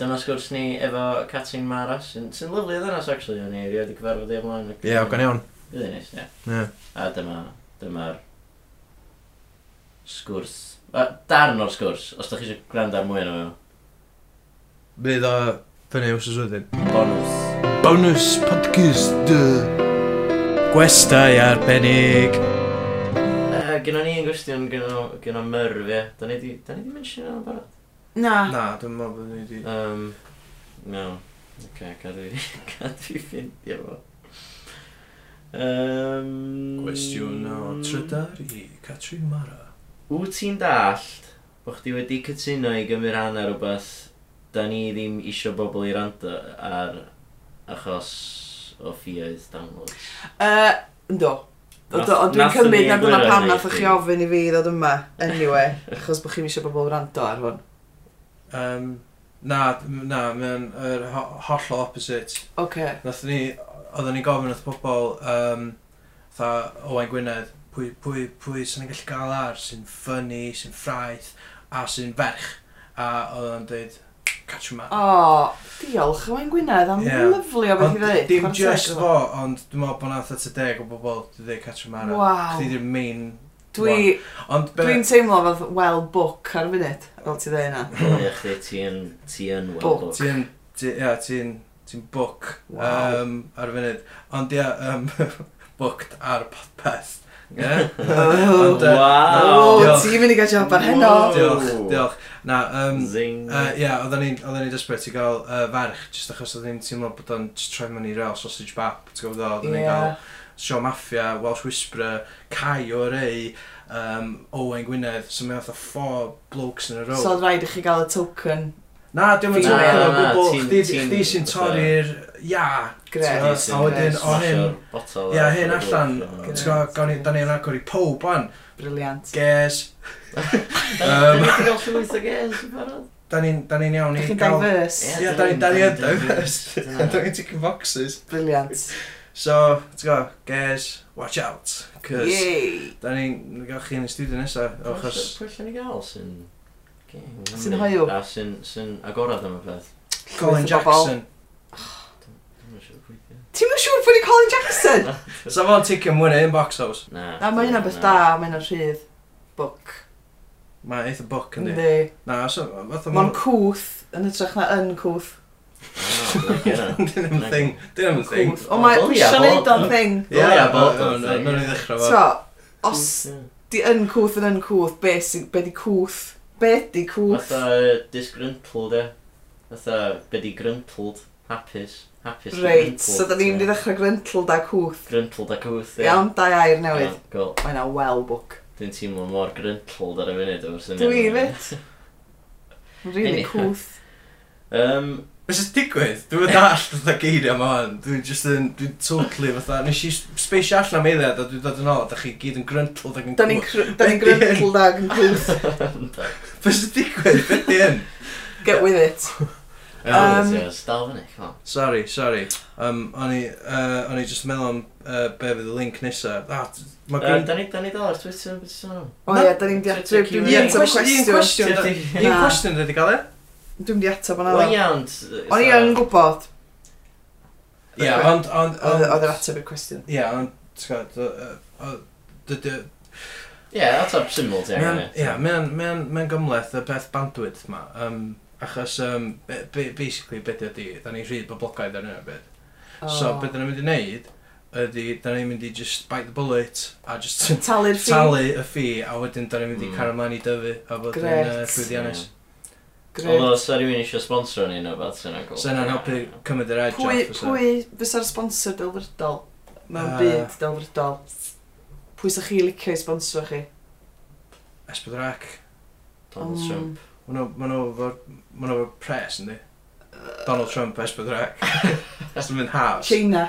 Dyma sgwrs ni efo Catrin Mara, sy'n lyflu ddynas, actually, o'n i, rioed i gyfarfod i ymlaen. Ie, o gan iawn. Ydyn nes, ie. A dyma, dyma'r sgwrs. Darn o'r sgwrs, os da chi eisiau gwrando ar mwy o'n Bydd o Fyny os oes wedyn. Bonus. Bonus podcast. Gwestai arbennig. Uh, Gynna ni yn gwestiwn gynna myrf, ie. Da ni di, da ni di mention yna'n barod? Na. Na, dwi'n meddwl bod ni di. Um, no. Oce, cadw i, cadw i ffindio fo. Um, Gwestiwn o trydar i Catrin Mara. Wyt ti'n dallt bod chdi wedi cytuno i gymryd rhan ar rhywbeth da ni ddim isio bobl i rando ar achos o ffioedd downloads. Uh, ynddo. Dwi'n cymryd na dyna pan nath chi ofyn i fi ddod yma, anyway, achos bod chi'n eisiau bobl rando ar hwn. Um, na, na, mae'n er, hollol opposite. Oce. Okay. Nath ni, oedden ni gofyn wrth pobl, um, tha Owain Gwynedd, pwy, pwy, pwy sy'n gallu gael ar sy'n ffynnu, sy'n ffraith, a sy'n ferch. A oedd o'n dweud, Catch Man. O, diolch Owain Gwynedd am yeah. lyflu o beth i ddweud. Dim just fo, ond dwi'n meddwl bod na 30 o bobl wedi dweud Catch Man. Wow. Chdi di'r main Dwi, dwi'n teimlo fath well book ar y funud, fel ti ddweud yna. Ie, chdi, ti yn, ti yn well book. Ti yn, ia, ti'n, ti'n book wow. um, ar y funud. Ond ia, um, booked ar podpeth. Yeah. oh, Ond, uh, wow! No, Ti'n mynd i gael job ar heno! Diolch, diolch. Na, um, Zing. Uh, yeah, oedden ni'n ni desbryd i gael uh, ferch, jyst achos oedden ni'n teimlo bod o'n troi mewn i real sausage bap, ti'n gwybod o, oedden ni'n yeah. gael Sio Mafia, Welsh Whisperer, Cai o Rei, um, Owen Gwynedd, so mae fatha four blokes yn y row. So oedd rhaid i chi gael y token Na, dim yn token o gwbl, chdi sy'n torri'r ia Gret. A wedyn, o hyn... Ia, hyn allan, gawn ni, da ni'n agor i pob an. Briliant. Ges. Da ni'n gael llwyth o ges, barod. Da ni'n iawn i gael... Da chi'n diverse. Ia, da ni'n diverse. Da ni'n ticking boxes. Briliant. So, ti'n go, guys, watch out. Cos, da ni'n gael chi yn y studio nesaf. Achos... Pwy allan ni gael sy'n... Sy'n hoiw. A sy'n agorad am y peth. Colin Jackson. Ti'n mynd siŵr bod i Colin Jackson? Sa fo'n ticio mwyn un box house? Na. Na, mae hynna beth da, mae hynna'n rhydd. Book. Mae eitha book yn di. Yndi. Na, so... Mae'n cwth yn ytrach na yn cwth. Ah, Dyn nhw'n thing. Dyn nhw'n thing. O mae Sean o'n thing. Ie, ie, bod o'n thing. Nw'n i ddechrau fo. So, os di yn cwth yn yn cwth, be, be di cwth? Be di cwth? Fatha disgruntled, e. Fatha, be di gruntled, hapus. Hapus Reit, so da ni'n mynd i ddechrau Gryntled a Cwth. Gryntled a Cwth, ie. Iawn, da air newydd. Iawn, cool. Mae yna well book. Dwi'n teimlo mor Gryntled ar y funud o'r syniad. Dwi fit. Really Cwth. Um, Mae'n sy'n digwydd, dwi'n dall fatha geiriau ma hwn, dwi'n just yn, dwi'n totally fatha, nes i speisio allan am eiliad a dwi'n dod yn ôl, da chi gyd yn gryntled ac yn cwth. Da ni'n gryntled ag yn cwth. Mae'n sy'n digwydd, beth di hyn? Get with it. Um, Dal fyny, come on. Sorry, sorry. Um, o'n i, uh, o'n i just meddwl am uh, be fydd y link nesa. Ah, t- ma' Uh, gwyn... Da ni da ni dal ar Twitter, beth sy'n hwn? O ie, da ni'n di ateb, dwi'n di Un cwestiwn. Un cwestiwn. cwestiwn. Un Na. cwestiwn cael e? Dwi'n di ateb yna. Wel iawn. O'n i yn gwybod, Ie, ond... ond- ond- oedd yr ateb i'r cwestiwn. Ie, ond... ti'n gwbod, o- o- Dydy... Ie, ateb syml ti angen. Ie, Mae'n gymleth y peth bandwidth ma. Um, Achos, um, basically, beth ydy, da ni'n rhyd boblogaidd ar yna beth. So, beth da ni'n mynd i wneud, ydy, da ni'n mynd i just bite the bullet, a just talu'r ffi. talu y ffi, a wedyn da ni'n mynd i mm. car mlaen i dyfu, a bod yn uh, llwyddiannus. Yeah. Oedd o, sa rhywun eisiau sponsor ni na beth sy'n agol. Sa'n helpu cymryd yr edge pwy, off. Pwy fysa'r sponsor delfrydol? Mae'n uh, ah. byd delfrydol. Pwy sa'ch chi licio i sponsor chi? Esbydrac. Donald um, Trump. Maen nhw, maen nhw, maen nhw pres, ynddi? Uh. Donald Trump, es bydd rhaeg. Os yn mynd halves. China.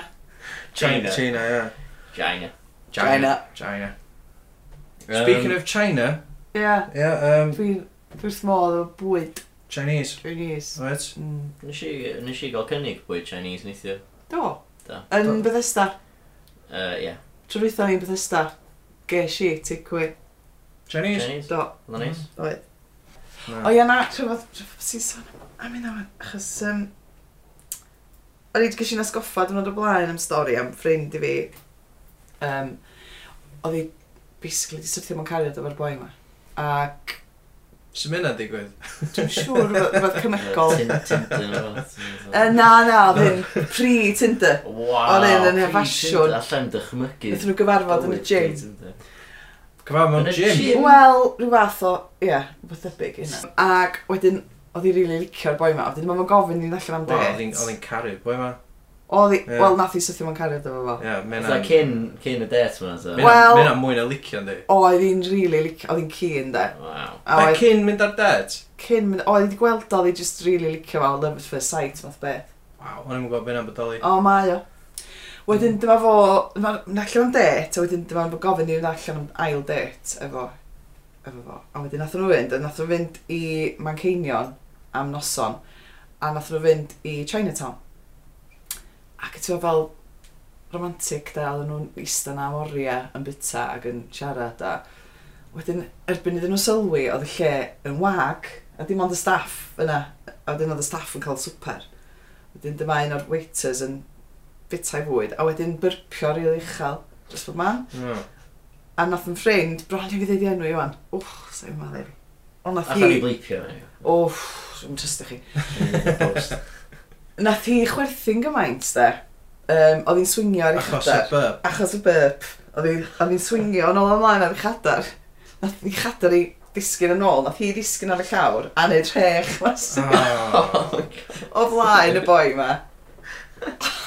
China. China, ie. China. China. China. Um. Speaking of China. Yeah. Yeah, um... Dwi'n dwi small o bwyd. Chinese. Chinese. Right. Mm. Nes i, nes i gael cynnig bwyd Chinese neithio. Do. Do. Yn Bethesda. Uh, yeah. Trwy'n ni Bethesda. ges i, ticwy. Chinese? Chinese. Do. Na nice. Mm. Oedd. O ia na, trwy'n Saeson am hynna awan, achos... Um, o'n i wedi gysyn asgoffa dyn nhw'n o blaen am stori am ffrind i fi. Um, oedd i basically di syrthio mewn cariad efo'r boi yma. Ac... Sut mynd na'n digwydd? Dwi'n siŵr roedd cymegol. Na, na, oedd hyn pre-Tinder. Wow. Oedd hyn yn hefasiwn. Allan dychmygu. Ydyn nhw gyfarfod yn y gym. Cyfan mewn gym. gym. Wel, rhyw fath o, ie, yeah, rhywbeth debyg yna. Ac wedyn, oedd hi'n rili licio'r boi ma, wedyn mae'n gofyn i'n allan am det. Wel, oedd hi'n caru, boi ma. Oedd hi, yeah. wel, nath hi sythu mewn caru efo fo. Ie, yeah, mena... cyn, cyn y det ma, so. Wel... Mena mwy na licio, ynddi. Oedd hi'n rili licio, oedd hi'n cyn, de. Wow. Oedd cyn mynd ar det? Cyn mynd, oedd hi wedi gweld oedd hi just rili licio fo, love it for sight, math beth. Wow, o'n i'n gwybod beth am bodoli. O, mae o. Wedyn hmm. dyma fo, mae'n allan am det, a wedyn dyma fo gofyn i fynd allan am ail det efo, efo fo. A wedyn nath nhw fynd, a nath nhw fynd i Manceinion am noson, a nath nhw fynd i Chinatown. Ac ti'n fel romantic da, oedden nhw'n eista na am oriau yn byta ac yn siarad a wedyn erbyn iddyn nhw sylwi oedd y lle yn wag a dim ond y staff yna a wedyn oedd y staff yn cael swper. Wedyn dyma un o'r waiters yn bitau fwyd, a wedyn byrpio rili uchel, jyst bod man. Mm. A nath yn ffrind, bron i fi ddeud i enw i wan, wch, sef yma ddim. Ond nath hi... A ni bleipio ni. Wff, dwi'n trystio chi. Mm, nath hi chwerthu'n gymaint, de. Um, oedd hi'n swingio ar ei chadar. Achos y burp. Achos y burp. Oedd hi'n swingio yn ôl ymlaen ar ei chadar. Nath hi chadar i disgyn yn ôl, nath hi disgyn ar y llawr, a neud rhech mas. Oh. o flaen y boi ma.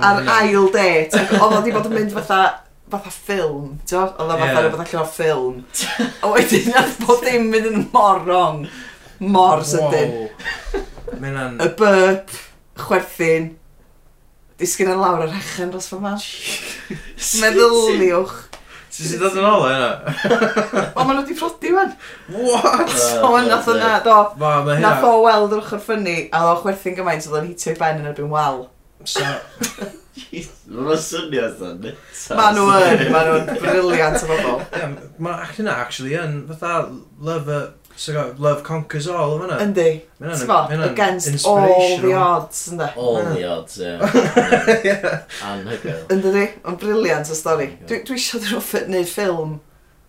ar ail det. Ac oedd o wedi bod yn mynd fatha fatha ffilm, ti'n oedd? Oedd o fatha yeah. rhywbeth allan o ffilm. A wedyn, oedd bod dim mynd yn mor wrong. Mor sydyn. Wow. y burp, chwerthin, disgyn yn e lawr yr echen dros fy man. Meddyliwch. Ti'n sy'n dod yn ôl yna? o, maen nhw wedi prodi fan. What? O, nath o na, do. Nath o weld yr ochr ffynnu, a o chwerthin gymaint oedd o'n hitio i ben yn erbyn wal. So... Mae'n swnio sy'n netas. Ma nhw yn, ma nhw'n briliant o bobl. Mae actually na, actually, yn fatha love, uh, so love conquers all, yma na. Yndi. Mae'n against all the odds, ynddo. All the odds, ie. Anhygoel. Ynddo di, briliant o stori. Dwi eisiau ddrwffyd neud ffilm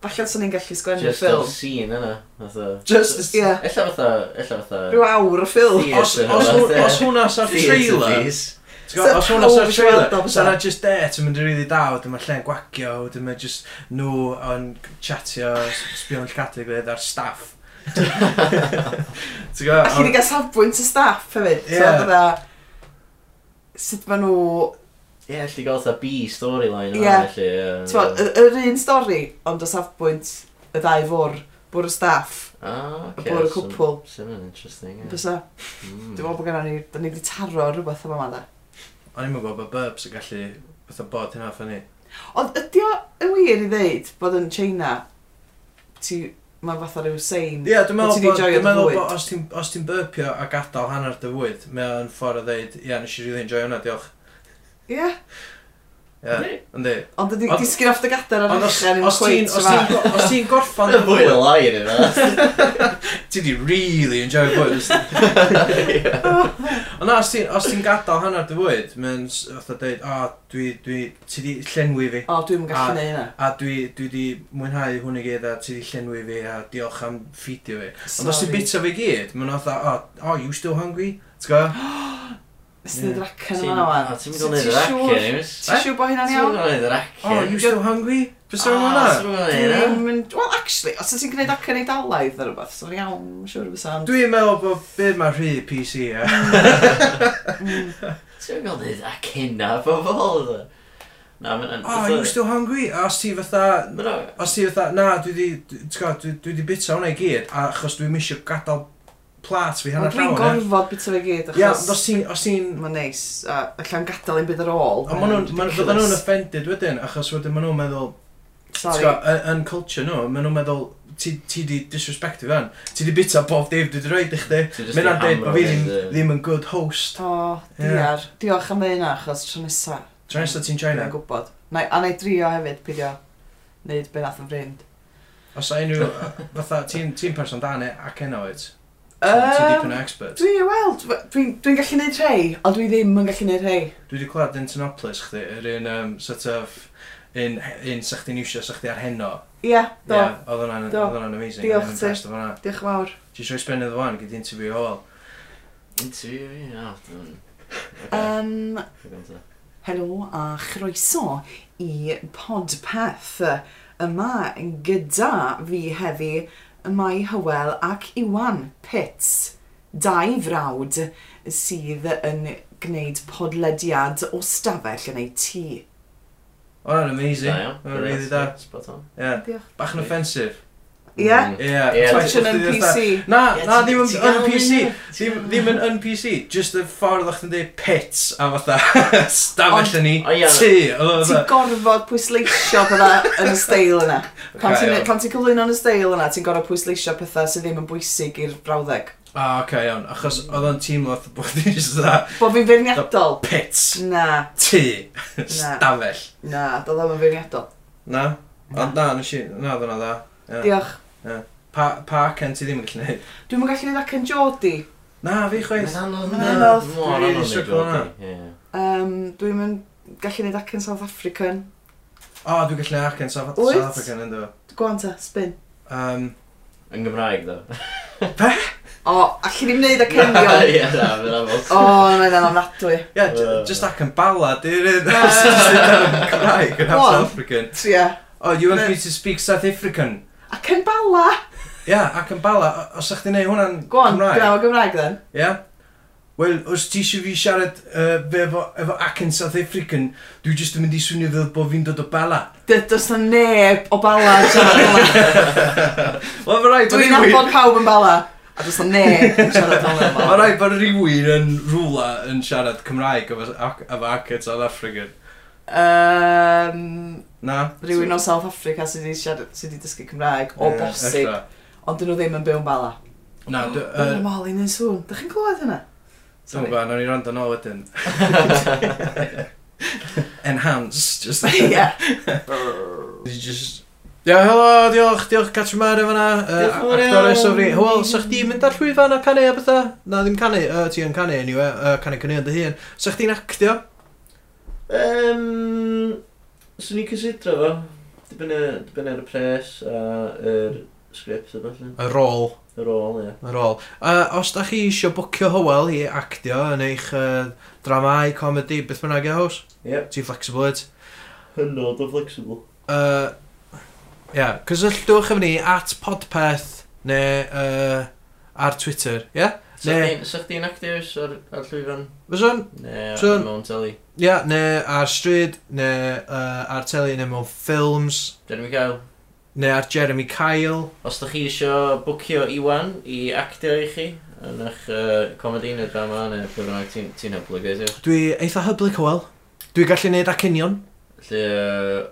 Falle swn i'n gallu sgwennu ffilm. Just scene yna. Just, ie. Ella fatha, ella fatha... Rhyw awr o ffilm. Os hwnna sa'r trailer... Gwybod, os hwnna sa'r oh, trailer, sa'n just det yn mynd i rili da, wedyn mae'r llen gwagio, wedyn mae just nhw yn chatio, sbio yn llgadu gwedd ar staff. Ti'n gwybod? Ac i ni gael safbwynt y staff hefyd. Yeah. So, dda, sut maen nhw... Ie, yeah, lli gael eitha B storyline. yma, felly. Ie. Yeah. Yr un stori, ond o safbwynt y ddau fwr, bwr y staff. Ah, okay. Bwr y cwpl. Sy'n interesting, ie. Yeah. Bysa. Mm. Dwi'n meddwl bod gennym ni, da ni wedi taro rhywbeth yma yma, da. O'n i'n gwybod bod burbs yn gallu fatha bod hynna ffynnu. Ond ydy o yn wir i ddeud bod yn China, ti, Mae'n fatha rhyw sein, Ie, dwi'n meddwl bod, dwi'n meddwl bod os ti'n ti burpio a gadael hanner dy fwyd, mae o'n ffordd o ddeud, ie, nes i rili enjoy hwnna, diolch. Ie. Yeah. Yndi. Ond ydy disgyn off dy gadar ar ychan yn cweit yma. Os ti'n gorffan... Y fwy o lai yn yna. Ti di really enjoy bwyd. Ond na, os ti'n gadael hanner dy fwyd, mae'n fatha dweud, o, dwi, dwi, ti di llenwi fi. O, dwi'n gallu neud yna. A dwi, dwi di mwynhau hwn i gyd a ti di llenwi fi a diolch am ffidio fi. Ond os ti'n bita fi gyd, mae'n fatha, o, oh, you still hungry? T'w Ti'n dracen racan yma wan. Ti'n mynd o'n neud racan, Ti'n oh, siŵr bod ah, hynna'n iawn? Ti'n mynd o'n neud racan. Oh, you still hungry? Fes o'n hwnna? Well, actually, os ti'n gwneud acen ei dalaeth ar rhywbeth, so'n iawn, mae'n siŵr fes ond. Dwi'n meddwl bod byd mae rhy PC, e. Ti'n meddwl neud acen na, bobl, dda. Na, mae'n... Oh, you still hungry? A os ti fatha... Os ti fatha, na, dwi di... Dwi di bita hwnna i gyd, achos dwi'n misio gadael plat fi hanner llawn. Dwi'n gorfod bita fe gyd, achos... Ia, os ti'n... Os ti'n... Mae'n neis, a allan gadael ein byd ar ôl. Ond maen nhw'n... Fydden nhw'n offended wedyn, achos wedyn maen nhw'n meddwl... Sorry. Yn culture nhw, maen nhw'n meddwl, ti, ti di disrespect i fan. Ti di bita bob Dave di roed i chdi. Mae'n am dweud bod fi ddim, ddim yn good host. O, diar. Diolch am hynna, achos tro nesa. Tro nesa ti'n China? Dwi'n gwybod. Na, a na i drio hefyd, pidio. Neud be nath yn ffrind. Os a unrhyw, fatha, ti'n ti person da ne ac enno wyt? Um, Ti dipyn o expert. Dwi, wel, dwi'n dwi gallu neud rhai, ond dwi ddim yn gallu neud rhai. Dwi wedi clywed yn Tynoplis, chdi, yr un um, sort of, un, un sa chdi'n iwsio sa chdi ar heno. Ie, yeah, do. Yeah, oedd hwnna'n amazing. Diolch ti. Diolch fawr. Ti eisiau spennu ddo fan gyda interview all? Interview, ie. Um, helo a chroeso i podpeth yma gyda fi heddi Mai Hywel ac Iwan Pits, dau frawd sydd yn gwneud podlediad o stafell yn ei tŷ. O, oh, amazing. Da, iawn. Really da. Spot on. Yeah. Bach yn offensif. Mm. Ie? Ie. Twitch yn NPC. Na, na, ddim yn NPC. Ddim yn NPC. Just y ffordd o'ch ti'n dweud pits a fatha stafell yn ni. Ti. Ti'n gorfod pwysleisio pethau yn y steil yna. Pan ti'n cyflwyno yn y steil yna, ti'n gorfod pwysleisio pethau sydd ddim yn bwysig i'r brawddeg. Ah, oce, okay, iawn. Achos oedd o'n teimlo bod fi'n just dda... Bod fi'n feirniadol? Pits. Na. Tŷ. Stafell. Na, doedd o'n feirniadol. Na. Ond na, nes i... Na, ddona dda. Diolch. Na. Pa, pa acen ti ddim yn gallu gwneud? Dwi'n mynd gallu gwneud acen Jody. Na, fi chweith. Mae'n anodd. Mae'n anodd. Mae'n anodd. Mae'n anodd. Dwi'n mynd gallu gwneud acen South African. O, oh, dwi'n gallu gwneud acen South, South African yn dod. Gwan ta, spin. Um, yn Gymraeg, ddo. Be? O, allu ni'n neud acen Gymraeg? Ie, na, fy'n anodd. O, mae'n anodd Ie, just acen bala, i'r un. Gymraeg yn South African. Ie. Oh, you want me to speak South African? Ac yn bala! Ia, yeah, ac yn bala. Os ydych chi'n neud hwnna'n Gwan, Cymraeg. Gwan, Gymraeg then. Ia. Yeah? Wel, os ti eisiau fi siarad uh, fe efo, efo acen South African, dwi jyst yn mynd i swnio fel bod fi'n dod o bala. Does na neb o bala yn siarad bala. Wel, mae rhaid... Dwi'n nabod pawb yn bala. A does na neb yn siarad bala. Mae rhaid bod rhywun yn rwla yn siarad Cymraeg efo, efo acen South African. Um, Na. Rhywun o South Africa sydd wedi siarad, sydd wedi dysgu Cymraeg o yeah, bosib, ond dyn nhw ddim yn byw'n bala. Na, dy... Mae'n mol i'n un sŵn. Dych chi'n clywed hynna? Dwi'n gwybod, nawr ni'n rand yn ôl wedyn. Enhance, just... Ie. just... Ia, helo, diolch, diolch Catrin Mare fyna. Diolch yn fawr iawn. Wel, sa chdi mynd ar llwyfan a canu a bethau? Na, ddim canu, uh, ti yn canu, anyway, uh, canu canu yn dy hun. Sa chdi'n actio? Um, Swn i'n cysidro fo. Dibynnu ar y pres a yr sgript a falle. Y rôl. Y rôl, ie. Y rôl. Uh, os da chi eisiau bwcio hywel i actio yn eich uh, dramau, comedi, beth bynnag e hws? Ie. Yep. Ti'n flexible it? Hynod o flexible. Uh, yeah, cysylltwch efo ni at podpeth neu uh, ar Twitter, ie? Yeah? Ne. Sa chdi'n actius ar, ar llwyfan? Fyswn? Ne, Fyson? mewn teli. Ia, yeah, ne ar stryd, ne uh, ar teli, ne mewn ffilms. Jeremy Kyle. Ne ar Jeremy Kyle. Os da chi isio bwcio Iwan i actio i chi yn eich uh, comedi neu drama neu pwy bynnag ti'n ti hyblyg eithaf? Dwi eitha hyblyg, wel. Dwi gallu neud acenion. Felly, uh,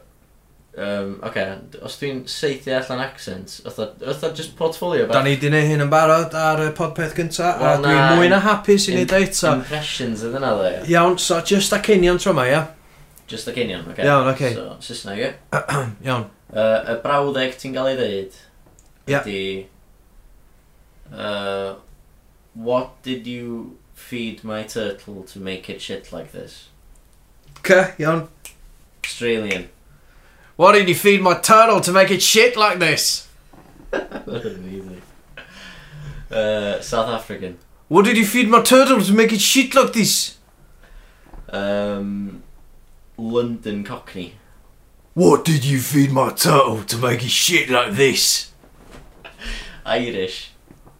Um, Oce, okay. os dwi'n seithi allan accent, oedd just portfolio beth? Da ni di neud hyn yn barod ar y podpeth gynta, well, a na, dwi'n mwy na hapus i wneud eto. Impressions ydyn nhw, ia. Iawn, so just a cynion tro ma, ia? Just a cynion, oce. Okay. Iawn, oce. Okay. So, Saesneg, ia? Iawn. Uh, y brawddeg ti'n gael ei ddeud, yeah. ydy... Uh, what did you feed my turtle to make it shit like this? C, iawn. Australian. What did you feed my turtle to make it shit like this? Amazing. uh, South African. What did you feed my turtle to make it shit like this? Um, London Cockney. What did you feed my turtle to make it shit like this? Irish.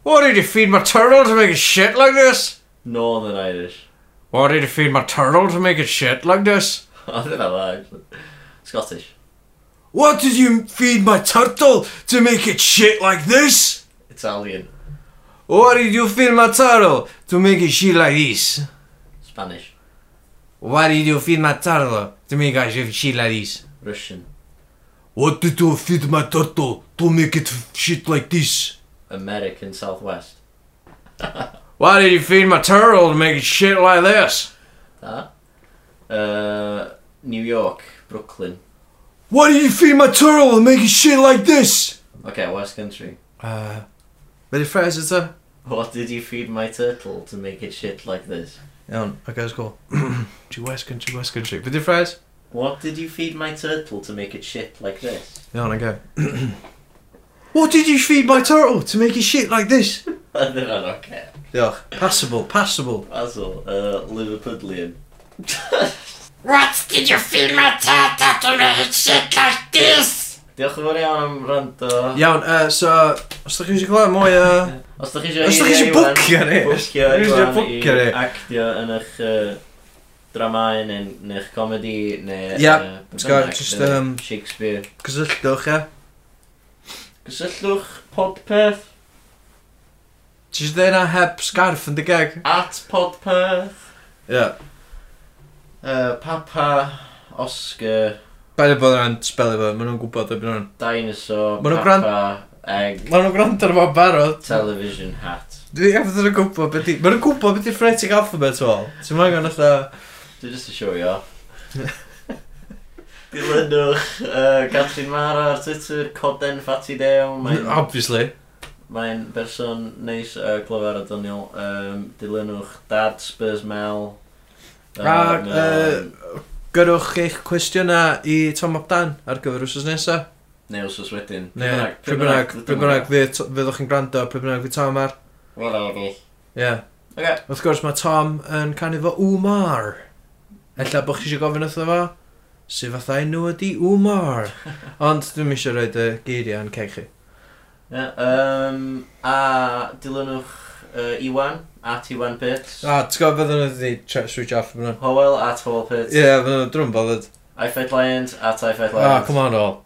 What did you feed my turtle to make it shit like this? Northern Irish. What did you feed my turtle to make it shit like this? I don't know that actually. Scottish. What did you feed my turtle to make it shit like this? Italian. What did you feed my turtle to make it shit like this? Spanish. Why did you feed my turtle to make it shit like this? Russian. What did you feed my turtle to make it shit like this? American Southwest. Why did you feed my turtle to make it shit like this? Da. Uh, New York. Brooklyn. Why did you feed my turtle to make it shit like this? Okay, West Country. Uh, Ready phrase is What did you feed my turtle to make it shit like this? Iawn, oce, let's go. Ti West Country, West Country. Di phrase? What did you feed my turtle to make it shit like this? Iawn, oce. What did you feed my turtle to make it shit like this? I don't know, okay. Diolch. Passable, passable. All. Uh, Liverpudlian. What did you feel my tat at on a shit like this? Diolch yn fawr iawn am rando. Iawn, uh, so, os da chi eisiau gweld mwy o... Os da chi eisiau... Os da chi eisiau bwcio ni! Bwcio Iwan i actio yn eich uh, dramau neu'n eich comedi neu... Ia, just... Um, Shakespeare. Cysylltwch, ia. Cysylltwch podpeth. Ti eisiau dweud na heb scarf yn dy geg? At podpeth. Ia. Yeah. Uh, papa, Oscar... Ba'n bod yn spelio fo, maen nhw'n gwybod y byd nhw'n. Dinosaur, ma papa, gran... egg... Maen nhw'n gwrando ar fo'n barod. Television hat. Dwi efo yn gwybod beth i... Maen nhw'n gwybod beth i phonetic alphabet fo. Ti'n mwyn nhw'n atho... Dwi just yn show you off. Dilynwch uh, Catrin Mara ar Twitter, Coden Fatty Dew. Obviously. Mae'n berson neis a uh, clyfar a doniol. Um, dilynwch Dad Spurs Mel. A uh, gyrwch eich cwestiynau i Tom Abdan ar gyfer wrsos nesaf. Neu os oes wedyn. Neu, pryd bynnag, pryd bynnag fyddwch chi'n gwrando, pryd bynnag fydd Tom ar. Wel eraill. Ie. Okay. Wrth gwrs mae Tom yn canu fo Umar. Ella bod chi eisiau gofyn wrtho fo, sydd fatha enw ydi Umar. Ond dwi'n eisiau rhoi y geiriau yn ceg chi. Yeah, um, a dilynwch uh, Iwan, at Iwan Pits. A, ti'n gwybod beth nhw wedi switch off yn hwnna? Howell at Howell Pits. Ie, yeah, fydden nhw drwm bothered. I Fight Lions at I Fight ah, Lions. Ah, come on all.